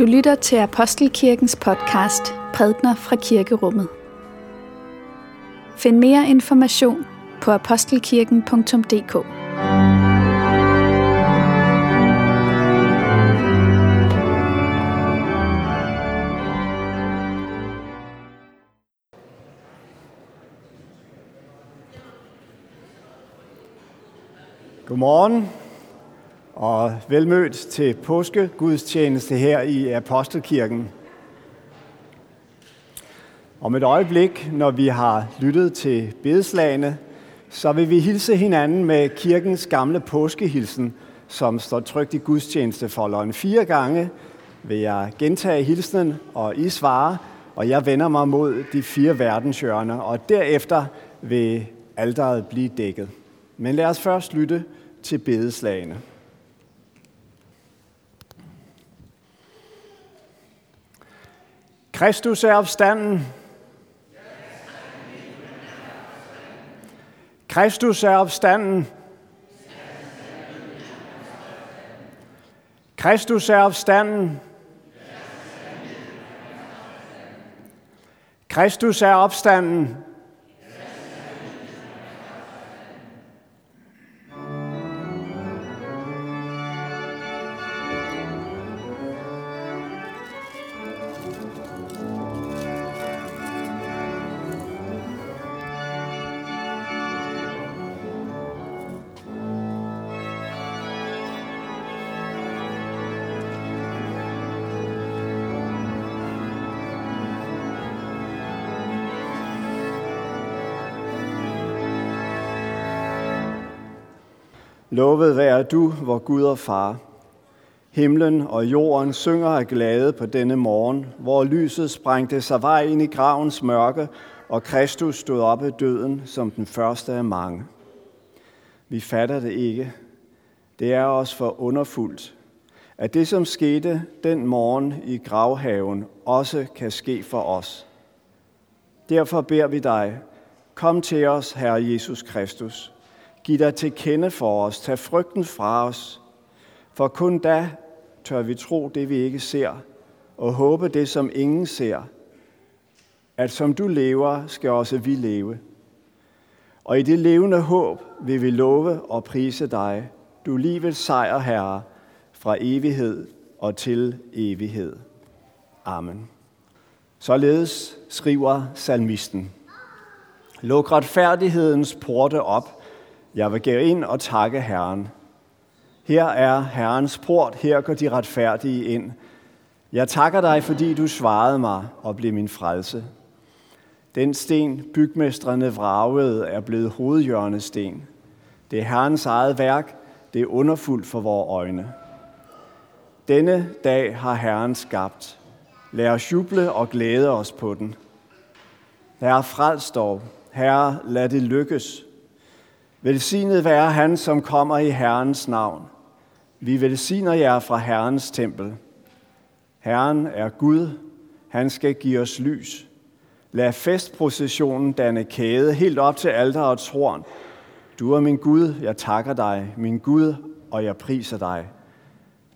Du lytter til Apostelkirkens podcast Prædner fra Kirkerummet. Find mere information på apostelkirken.dk. Godmorgen og velmødt til påskegudstjeneste her i Apostelkirken. Om et øjeblik, når vi har lyttet til bedeslagene, så vil vi hilse hinanden med kirkens gamle påskehilsen, som står trygt i gudstjenestefolderen. Fire gange vil jeg gentage hilsenen, og I svarer, og jeg vender mig mod de fire verdenshjørner, og derefter vil alderet blive dækket. Men lad os først lytte til bedeslagene. Kristus er opstanden. Kristus er opstanden. Kristus er opstanden. Kristus er opstanden. Lovet være du, hvor Gud og far. Himlen og jorden synger af glæde på denne morgen, hvor lyset sprængte sig vej ind i gravens mørke, og Kristus stod op af døden som den første af mange. Vi fatter det ikke. Det er os for underfuldt, at det, som skete den morgen i gravhaven, også kan ske for os. Derfor beder vi dig, kom til os, Herre Jesus Kristus. Giv dig til kende for os. Tag frygten fra os. For kun da tør vi tro det, vi ikke ser, og håbe det, som ingen ser. At som du lever, skal også vi leve. Og i det levende håb vil vi love og prise dig, du livets sejr, Herre, fra evighed og til evighed. Amen. Således skriver salmisten. Luk retfærdighedens porte op, jeg vil gå ind og takke Herren. Her er Herrens port, her går de retfærdige ind. Jeg takker dig, fordi du svarede mig og blev min frelse. Den sten, bygmestrene vragede, er blevet hovedhjørnesten. Det er Herrens eget værk, det er underfuldt for vores øjne. Denne dag har Herren skabt. Lad os juble og glæde os på den. Herre, frels dog. Herre, lad det lykkes. Velsignet være han, som kommer i Herrens navn. Vi velsigner jer fra Herrens tempel. Herren er Gud. Han skal give os lys. Lad festprocessionen danne kæde helt op til alterets horn. Du er min Gud, jeg takker dig, min Gud, og jeg priser dig.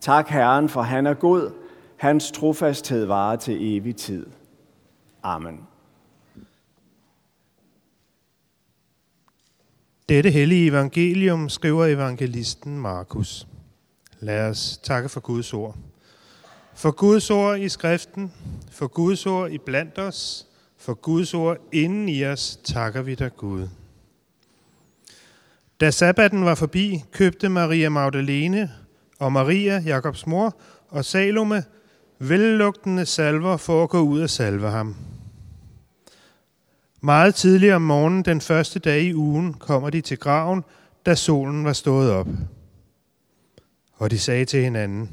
Tak Herren, for han er god. Hans trofasthed varer til evig tid. Amen. Dette hellige evangelium skriver evangelisten Markus. Lad os takke for Guds ord. For Guds ord i skriften, for Guds ord i blandt os, for Guds ord inden i os, takker vi dig Gud. Da sabbaten var forbi, købte Maria Magdalene og Maria, Jakobs mor, og Salome vellugtende salver for at gå ud og salve ham. Meget tidligt om morgenen den første dag i ugen kommer de til graven, da solen var stået op. Og de sagde til hinanden,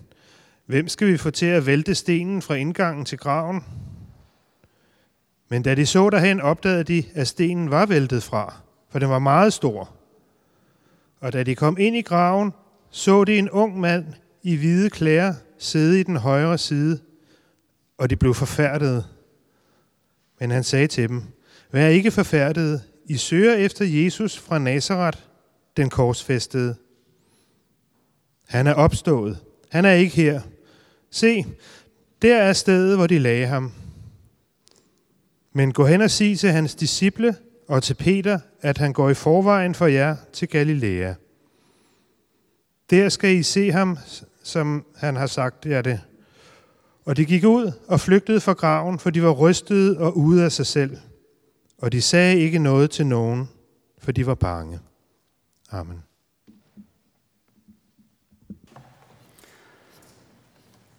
hvem skal vi få til at vælte stenen fra indgangen til graven? Men da de så derhen, opdagede de, at stenen var væltet fra, for den var meget stor. Og da de kom ind i graven, så de en ung mand i hvide klæder sidde i den højre side, og de blev forfærdede. Men han sagde til dem, Vær ikke forfærdet. I søger efter Jesus fra Nazareth, den korsfæstede. Han er opstået. Han er ikke her. Se, Der er stedet, hvor de lagde ham. Men gå hen og sig til hans disciple og til Peter, at han går i forvejen for jer til Galilea. Der skal I se ham, som han har sagt jer det. Og de gik ud og flygtede fra graven, for de var rystede og ude af sig selv. Og de sagde ikke noget til nogen, for de var bange. Amen.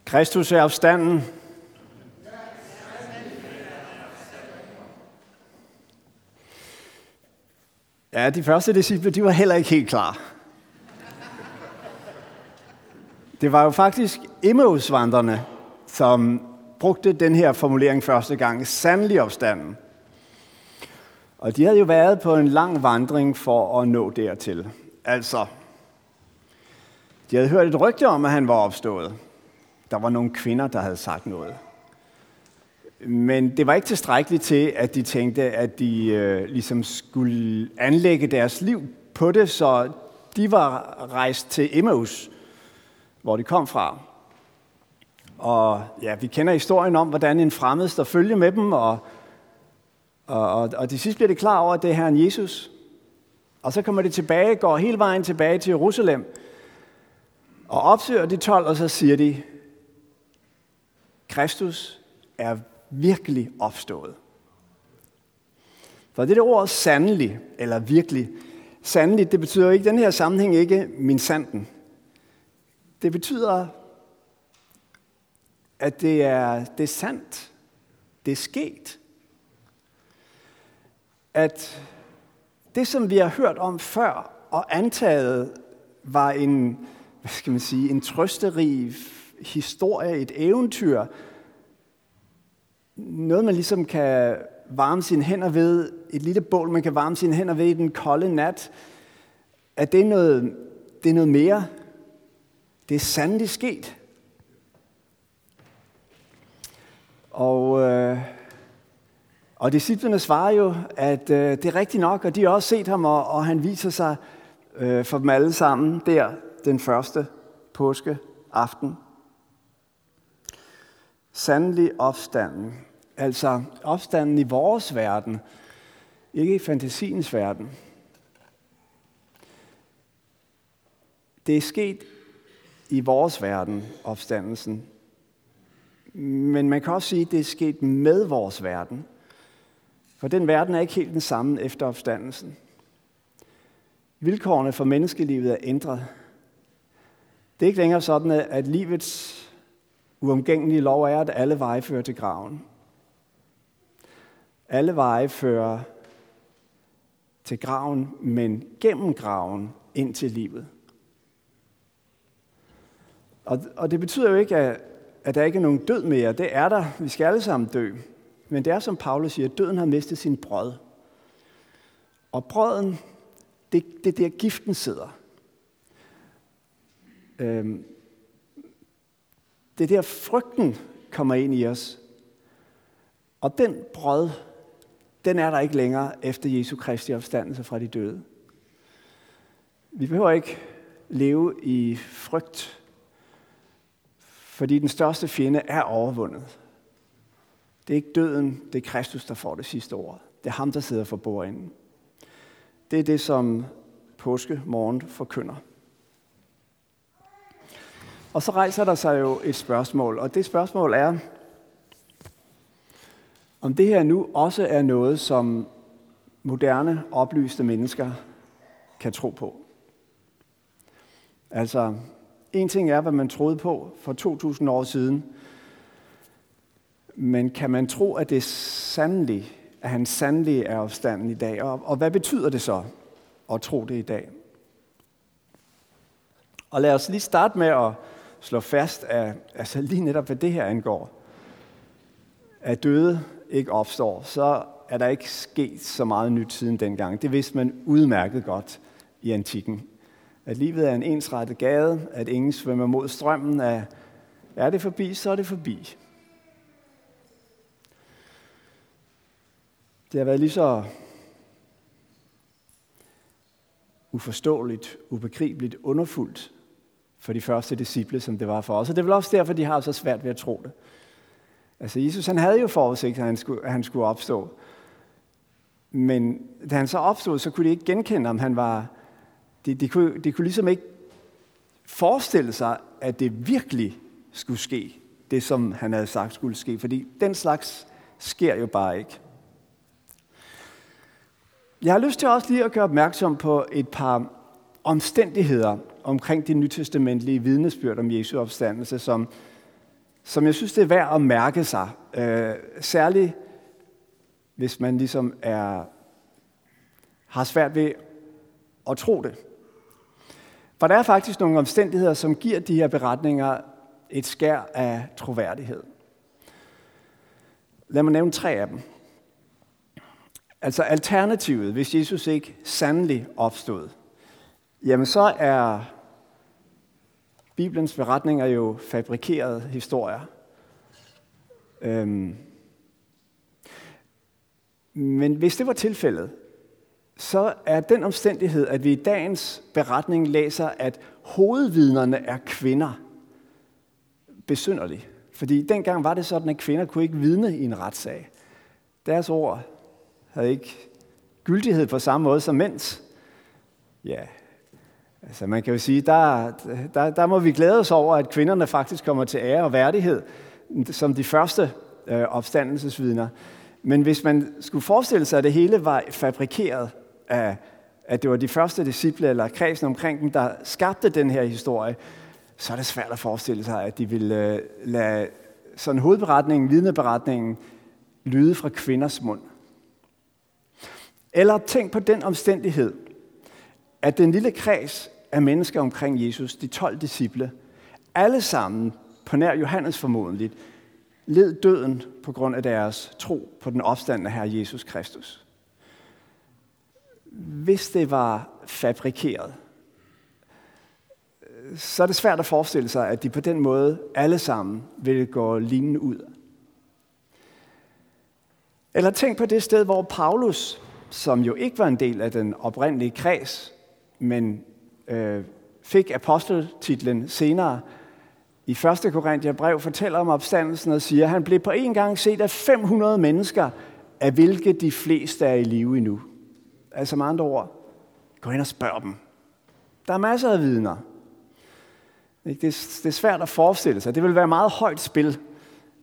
Kristus er opstanden. Ja, de første disciple, de var heller ikke helt klar. Det var jo faktisk Emmausvandrene, som brugte den her formulering første gang, sandelig opstanden. Og de havde jo været på en lang vandring for at nå dertil. Altså, de havde hørt et rygte om, at han var opstået. Der var nogle kvinder, der havde sagt noget. Men det var ikke tilstrækkeligt til, at de tænkte, at de øh, ligesom skulle anlægge deres liv på det, så de var rejst til Emmaus, hvor de kom fra. Og ja, vi kender historien om, hvordan en fremmed står følge med dem, og, og, og, og til sidst bliver det klar over, at det er Herren Jesus. Og så kommer de tilbage, går hele vejen tilbage til Jerusalem, og opsøger de 12, og så siger de, Kristus er virkelig opstået. For det der ord sandelig, eller virkelig, sandelig, det betyder ikke den her sammenhæng ikke min sanden. Det betyder, at det er, det er sandt. Det er sket. At det, som vi har hørt om før og antaget, var en, hvad skal man sige, en trøsterig historie, et eventyr, noget, man ligesom kan varme sine hænder ved, et lille bål, man kan varme sine hænder ved i den kolde nat, at det er noget, det er noget mere. Det er sandelig sket. Og, øh, og disciplene svarer jo, at øh, det er rigtigt nok, og de har også set ham, og, og han viser sig øh, for dem alle sammen der den første påske aften. Sandelig opstanden. Altså opstanden i vores verden, ikke i fantasiens verden. Det er sket i vores verden, opstandelsen. Men man kan også sige, at det er sket med vores verden. For den verden er ikke helt den samme efter opstandelsen. Vilkårene for menneskelivet er ændret. Det er ikke længere sådan, at livets uomgængelige lov er, at alle veje fører til graven. Alle veje fører til graven, men gennem graven ind til livet. Og, og det betyder jo ikke, at, at der ikke er nogen død mere. Det er der. Vi skal alle sammen dø. Men det er som Paulus siger, at døden har mistet sin brød. Og brøden, det, det er der giften sidder. Øhm, det er der frygten kommer ind i os. Og den brød, den er der ikke længere efter Jesu Kristi opstandelse fra de døde. Vi behøver ikke leve i frygt, fordi den største fjende er overvundet. Det er ikke døden, det er Kristus, der får det sidste ord. Det er ham, der sidder for bordenden. Det er det, som påske morgen forkynder. Og så rejser der sig jo et spørgsmål, og det spørgsmål er, om det her nu også er noget, som moderne, oplyste mennesker kan tro på. Altså, en ting er, hvad man troede på for 2000 år siden, men kan man tro, at det sandelig, at han sandelig er opstanden i dag? Og, og hvad betyder det så at tro det i dag? Og lad os lige starte med at slå fast, at altså lige netop hvad det her angår, at døde ikke opstår, så er der ikke sket så meget nyt siden dengang. Det vidste man udmærket godt i antikken. At livet er en ensrettet gade, at ingen svømmer mod strømmen, at er det forbi, så er det forbi. Det har været lige så uforståeligt, ubegribeligt, underfuldt for de første disciple, som det var for os. Og det er vel også derfor, de har så svært ved at tro det. Altså Jesus han havde jo forudsigt, at han skulle, at han skulle opstå. Men da han så opstod, så kunne de ikke genkende, om han var... De, de, kunne, de kunne ligesom ikke forestille sig, at det virkelig skulle ske, det som han havde sagt skulle ske. Fordi den slags sker jo bare ikke. Jeg har lyst til også lige at gøre opmærksom på et par omstændigheder omkring det nytestamentlige vidnesbyrd om Jesu opstandelse, som, som jeg synes, det er værd at mærke sig. Øh, særligt hvis man ligesom er, har svært ved at tro det. For der er faktisk nogle omstændigheder, som giver de her beretninger et skær af troværdighed. Lad mig nævne tre af dem. Altså alternativet, hvis Jesus ikke sandelig opstod, jamen så er Bibelens beretninger jo fabrikerede historier. Øhm. Men hvis det var tilfældet, så er den omstændighed, at vi i dagens beretning læser, at hovedvidnerne er kvinder, besynderlig. Fordi dengang var det sådan, at kvinder kunne ikke vidne i en retssag. Deres ord havde ikke gyldighed på samme måde som mænds. Ja, altså man kan jo sige, der, der, der må vi glæde os over, at kvinderne faktisk kommer til ære og værdighed som de første øh, opstandelsesvidner. Men hvis man skulle forestille sig, at det hele var fabrikeret af, at det var de første disciple eller kredsen omkring dem, der skabte den her historie, så er det svært at forestille sig, at de ville øh, lade sådan hovedberetningen, vidneberetningen, lyde fra kvinders mund. Eller tænk på den omstændighed, at den lille kreds af mennesker omkring Jesus, de 12 disciple, alle sammen, på nær Johannes formodentligt, led døden på grund af deres tro på den opstandende Herre Jesus Kristus. Hvis det var fabrikeret, så er det svært at forestille sig, at de på den måde alle sammen ville gå lignende ud. Eller tænk på det sted, hvor Paulus, som jo ikke var en del af den oprindelige kreds, men øh, fik aposteltitlen senere, i 1. Korinther brev fortæller om opstandelsen og siger, at han blev på en gang set af 500 mennesker, af hvilke de fleste er i live endnu. Altså med andre ord, gå ind og spørg dem. Der er masser af vidner. Det er svært at forestille sig. Det ville være meget højt spil,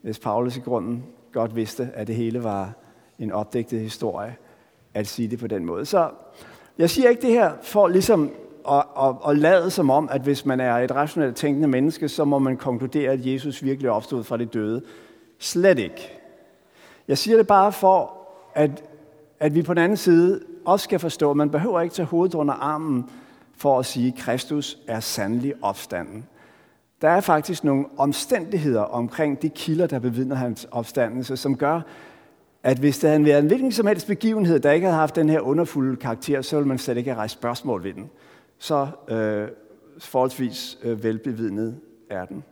hvis Paulus i grunden godt vidste, at det hele var en opdigtet historie, at sige det på den måde. Så jeg siger ikke det her for ligesom at, at, at lade som om, at hvis man er et rationelt tænkende menneske, så må man konkludere, at Jesus virkelig opstod fra de døde. Slet ikke. Jeg siger det bare for, at, at vi på den anden side også skal forstå, at man behøver ikke tage hovedet under armen for at sige, at Kristus er sandelig opstanden. Der er faktisk nogle omstændigheder omkring de kilder, der bevidner hans opstandelse, som gør, at hvis der havde været en hvilken som helst begivenhed, der ikke havde haft den her underfulde karakter, så ville man slet ikke have rejst spørgsmål ved den. Så øh, forholdsvis øh, velbevidnet er den.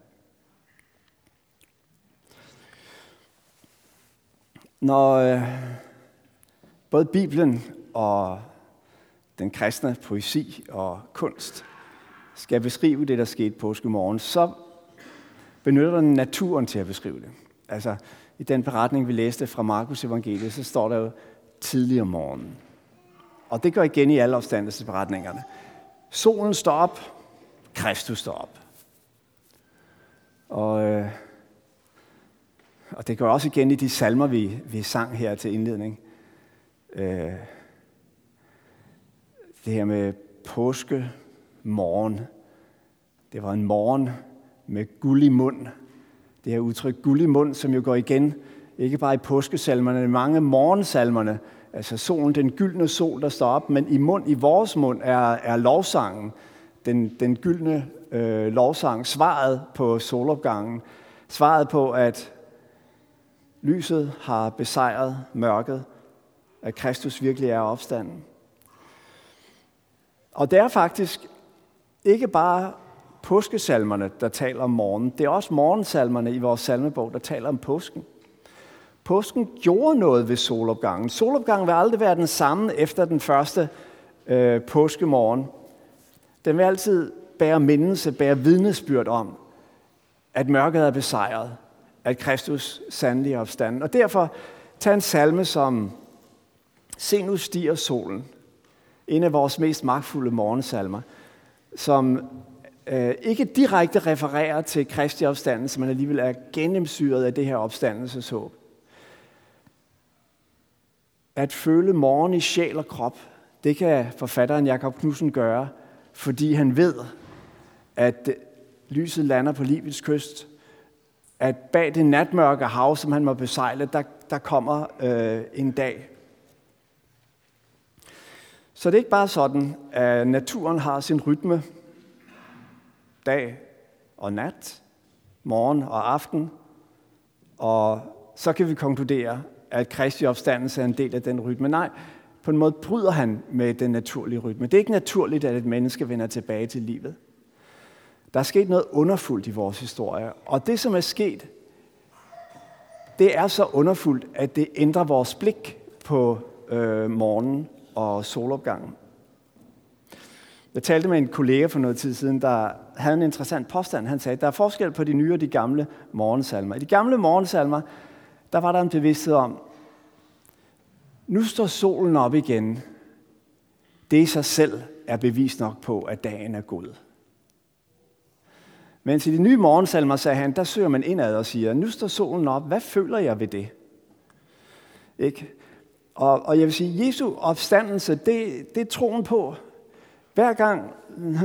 Når øh, både Bibelen og den kristne poesi og kunst skal beskrive det, der skete påskemorgen, så benytter den naturen til at beskrive det. Altså, i den beretning, vi læste fra Markus evangeliet, så står der jo tidlig om morgenen. Og det går igen i alle opstandelsesberetningerne. Solen står op, Kristus står op. Og, øh, og det går også igen i de salmer, vi, vi sang her til indledning. Øh, det her med påske morgen. Det var en morgen med guld i mund. Det her udtryk guld i mund, som jo går igen, ikke bare i påskesalmerne, men mange morgensalmerne. Altså solen, den gyldne sol, der står op, men i mund, i vores mund, er, er lovsangen. Den, den gyldne øh, lovsang, svaret på solopgangen. Svaret på, at lyset har besejret mørket, at Kristus virkelig er opstanden. Og det er faktisk ikke bare påskesalmerne, der taler om morgen. Det er også morgensalmerne i vores salmebog, der taler om påsken. Påsken gjorde noget ved solopgangen. Solopgangen vil aldrig være den samme efter den første øh, påskemorgen. Den vil altid bære mindelse, bære vidnesbyrd om, at mørket er besejret, at Kristus sandelig er opstanden. Og derfor tag en salme som Se nu stiger solen, en af vores mest magtfulde morgensalmer, som øh, ikke direkte refererer til Kristi opstandelse, men alligevel er gennemsyret af det her opstandelseshåb. At føle morgen i sjæl og krop, det kan forfatteren Jakob Knudsen gøre, fordi han ved, at lyset lander på livets kyst, at bag det natmørke hav, som han må besejle, der, der kommer øh, en dag. Så det er ikke bare sådan, at naturen har sin rytme, dag og nat, morgen og aften, og så kan vi konkludere, at Kristi opstandelse er en del af den rytme. Nej, på en måde bryder han med den naturlige rytme. Det er ikke naturligt, at et menneske vender tilbage til livet. Der er sket noget underfuldt i vores historie, og det, som er sket, det er så underfuldt, at det ændrer vores blik på øh, morgenen og solopgangen. Jeg talte med en kollega for noget tid siden, der havde en interessant påstand. Han sagde, at der er forskel på de nye og de gamle morgensalmer. I de gamle morgensalmer, der var der en bevidsthed om, nu står solen op igen. Det i sig selv er bevis nok på, at dagen er god. Mens i de nye morgensalmer, sagde han, der søger man indad og siger, nu står solen op, hvad føler jeg ved det? Ikke? Og, og jeg vil sige, Jesu opstandelse, det, det er troen på. Hver gang,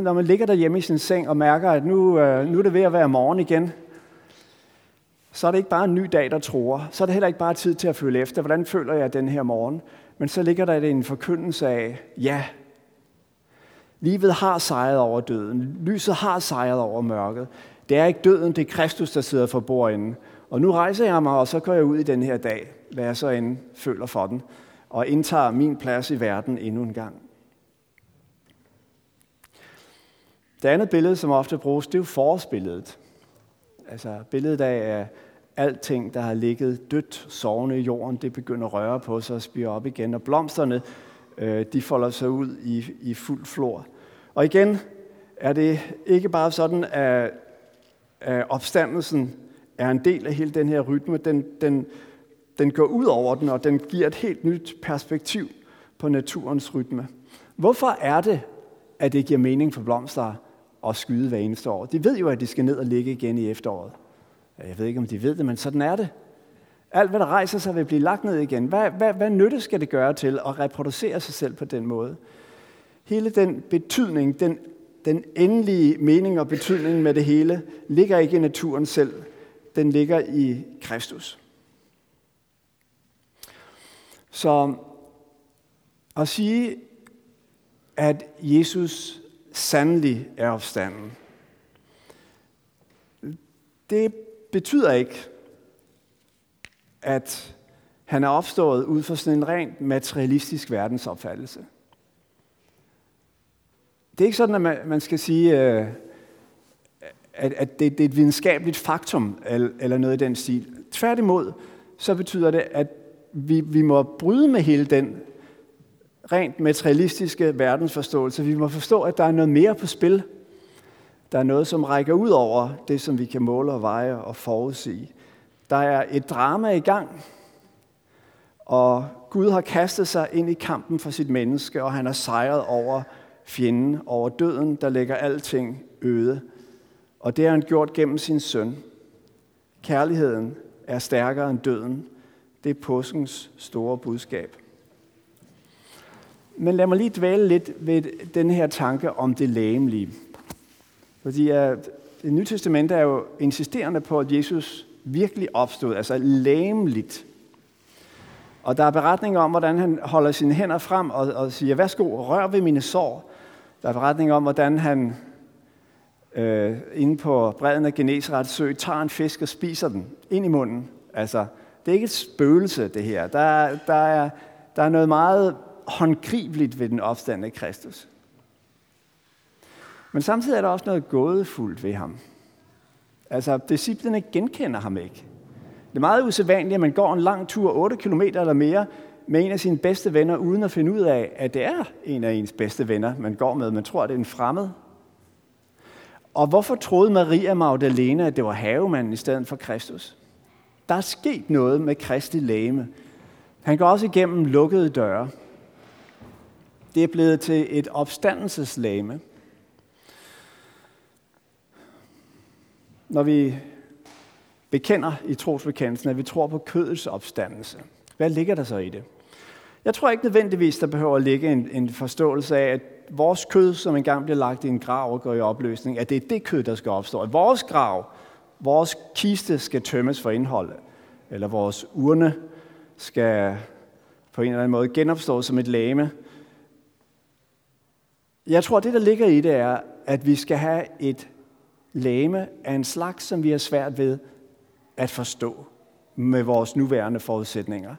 når man ligger derhjemme i sin seng og mærker, at nu, øh, nu er det ved at være morgen igen, så er det ikke bare en ny dag, der tror. Så er det heller ikke bare tid til at føle efter, hvordan føler jeg den her morgen. Men så ligger der en forkyndelse af, ja, livet har sejret over døden. Lyset har sejret over mørket. Det er ikke døden, det er Kristus, der sidder for bordenden. Og nu rejser jeg mig, og så går jeg ud i den her dag, hvad jeg så end føler for den, og indtager min plads i verden endnu en gang. Det andet billede, som ofte bruges, det er jo forårsbilledet. Altså billedet af, at alting, der har ligget dødt, sovende i jorden, det begynder at røre på sig og spire op igen. Og blomsterne, øh, de folder sig ud i, i fuld flor. Og igen er det ikke bare sådan, at, at opstandelsen er en del af hele den her rytme. Den, den, den går ud over den, og den giver et helt nyt perspektiv på naturens rytme. Hvorfor er det, at det giver mening for blomster at skyde hver eneste år? De ved jo, at de skal ned og ligge igen i efteråret. Jeg ved ikke, om de ved det, men sådan er det. Alt, hvad der rejser sig, vil blive lagt ned igen. Hvad, hvad, hvad nytte skal det gøre til at reproducere sig selv på den måde? Hele den betydning, den, den endelige mening og betydning med det hele, ligger ikke i naturen selv. Den ligger i Kristus. Så at sige, at Jesus sandelig er opstanden, det betyder ikke, at han er opstået ud fra sådan en rent materialistisk verdensopfattelse. Det er ikke sådan, at man, man skal sige, øh, at, at det, det er et videnskabeligt faktum, eller noget i den stil. Tværtimod, så betyder det, at vi, vi må bryde med hele den rent materialistiske verdensforståelse. Vi må forstå, at der er noget mere på spil. Der er noget, som rækker ud over det, som vi kan måle og veje og forudsige. Der er et drama i gang, og Gud har kastet sig ind i kampen for sit menneske, og han har sejret over fjenden, over døden, der lægger alting øde. Og det har han gjort gennem sin søn. Kærligheden er stærkere end døden. Det er påskens store budskab. Men lad mig lige dvæle lidt ved den her tanke om det lægemlige. Fordi uh, det nye testamente er jo insisterende på, at Jesus virkelig opstod, altså lægemligt. Og der er beretninger om, hvordan han holder sine hænder frem og, og siger, værsgo, rør ved mine sår. Der er beretninger om, hvordan han øh, inde på bredden af Genesarets sø tager en fisk og spiser den ind i munden. Altså, det er ikke et spøgelse, det her. Der, der, er, der er noget meget håndgribeligt ved den opstande Kristus. Men samtidig er der også noget gådefuldt ved ham. Altså, disciplene genkender ham ikke. Det er meget usædvanligt, at man går en lang tur, 8 km eller mere, med en af sine bedste venner, uden at finde ud af, at det er en af ens bedste venner, man går med. Man tror, at det er en fremmed. Og hvorfor troede Maria Magdalene, at det var havemanden i stedet for Kristus? Der er sket noget med Kristi læme. Han går også igennem lukkede døre. Det er blevet til et opstandelseslame. Når vi bekender i trosbekendelsen, at vi tror på kødets opstandelse, hvad ligger der så i det? Jeg tror ikke nødvendigvis, der behøver at ligge en, en forståelse af, at vores kød, som engang bliver lagt i en grav og går i opløsning, at det er det kød, der skal opstå. At vores grav, vores kiste skal tømmes for indhold, eller vores urne skal på en eller anden måde genopstå som et lame. Jeg tror, det der ligger i det er, at vi skal have et lame af en slags, som vi har svært ved at forstå med vores nuværende forudsætninger.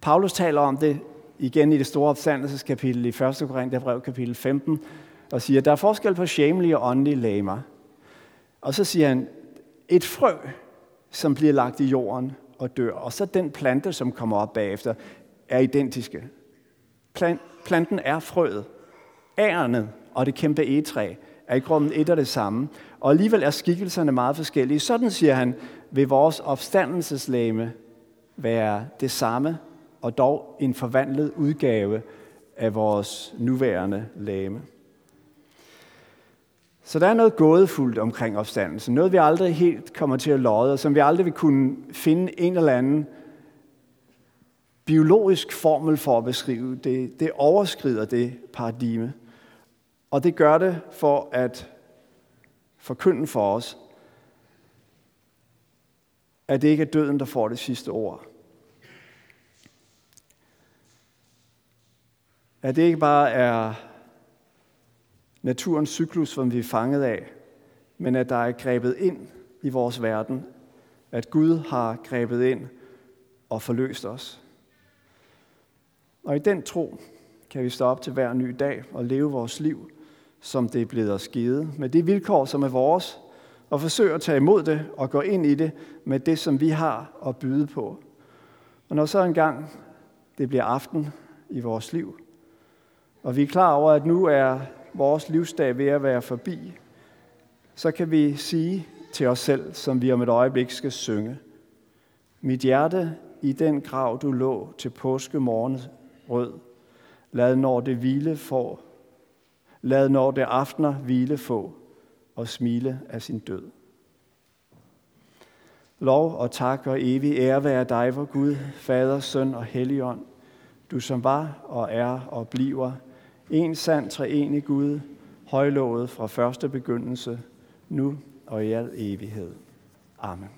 Paulus taler om det igen i det store opstandelseskapitel i 1. Korintherbrev kapitel 15, og siger, at der er forskel på sjæmelige og åndelige lamer. Og så siger han, et frø, som bliver lagt i jorden og dør, og så den plante, som kommer op bagefter, er identiske. Planten er frøet. Ærnet og det kæmpe egetræ er i grunden et og det samme. Og alligevel er skikkelserne meget forskellige. Sådan siger han, vil vores opstandelseslæme være det samme, og dog en forvandlet udgave af vores nuværende læme. Så der er noget gådefuldt omkring opstandelsen. Noget, vi aldrig helt kommer til at lodde, og som vi aldrig vil kunne finde en eller anden biologisk formel for at beskrive. Det, det overskrider det paradigme. Og det gør det for at forkynde for os, at det ikke er døden, der får det sidste ord. At det ikke bare er naturens cyklus, som vi er fanget af, men at der er grebet ind i vores verden. At Gud har grebet ind og forløst os. Og i den tro kan vi stå op til hver ny dag og leve vores liv, som det er blevet os givet, med det vilkår, som er vores, og forsøge at tage imod det og gå ind i det med det, som vi har at byde på. Og når så engang det bliver aften i vores liv, og vi er klar over, at nu er vores livsdag ved at være forbi, så kan vi sige til os selv, som vi om et øjeblik skal synge, Mit hjerte i den grav, du lå til påskemorgen rød, lad når det hvile få, lad når det aftener hvile få, og smile af sin død. Lov og tak og evig ære være dig, vor Gud, Fader, Søn og Helligånd, du som var og er og bliver en sand treenig Gud, højlovet fra første begyndelse, nu og i al evighed. Amen.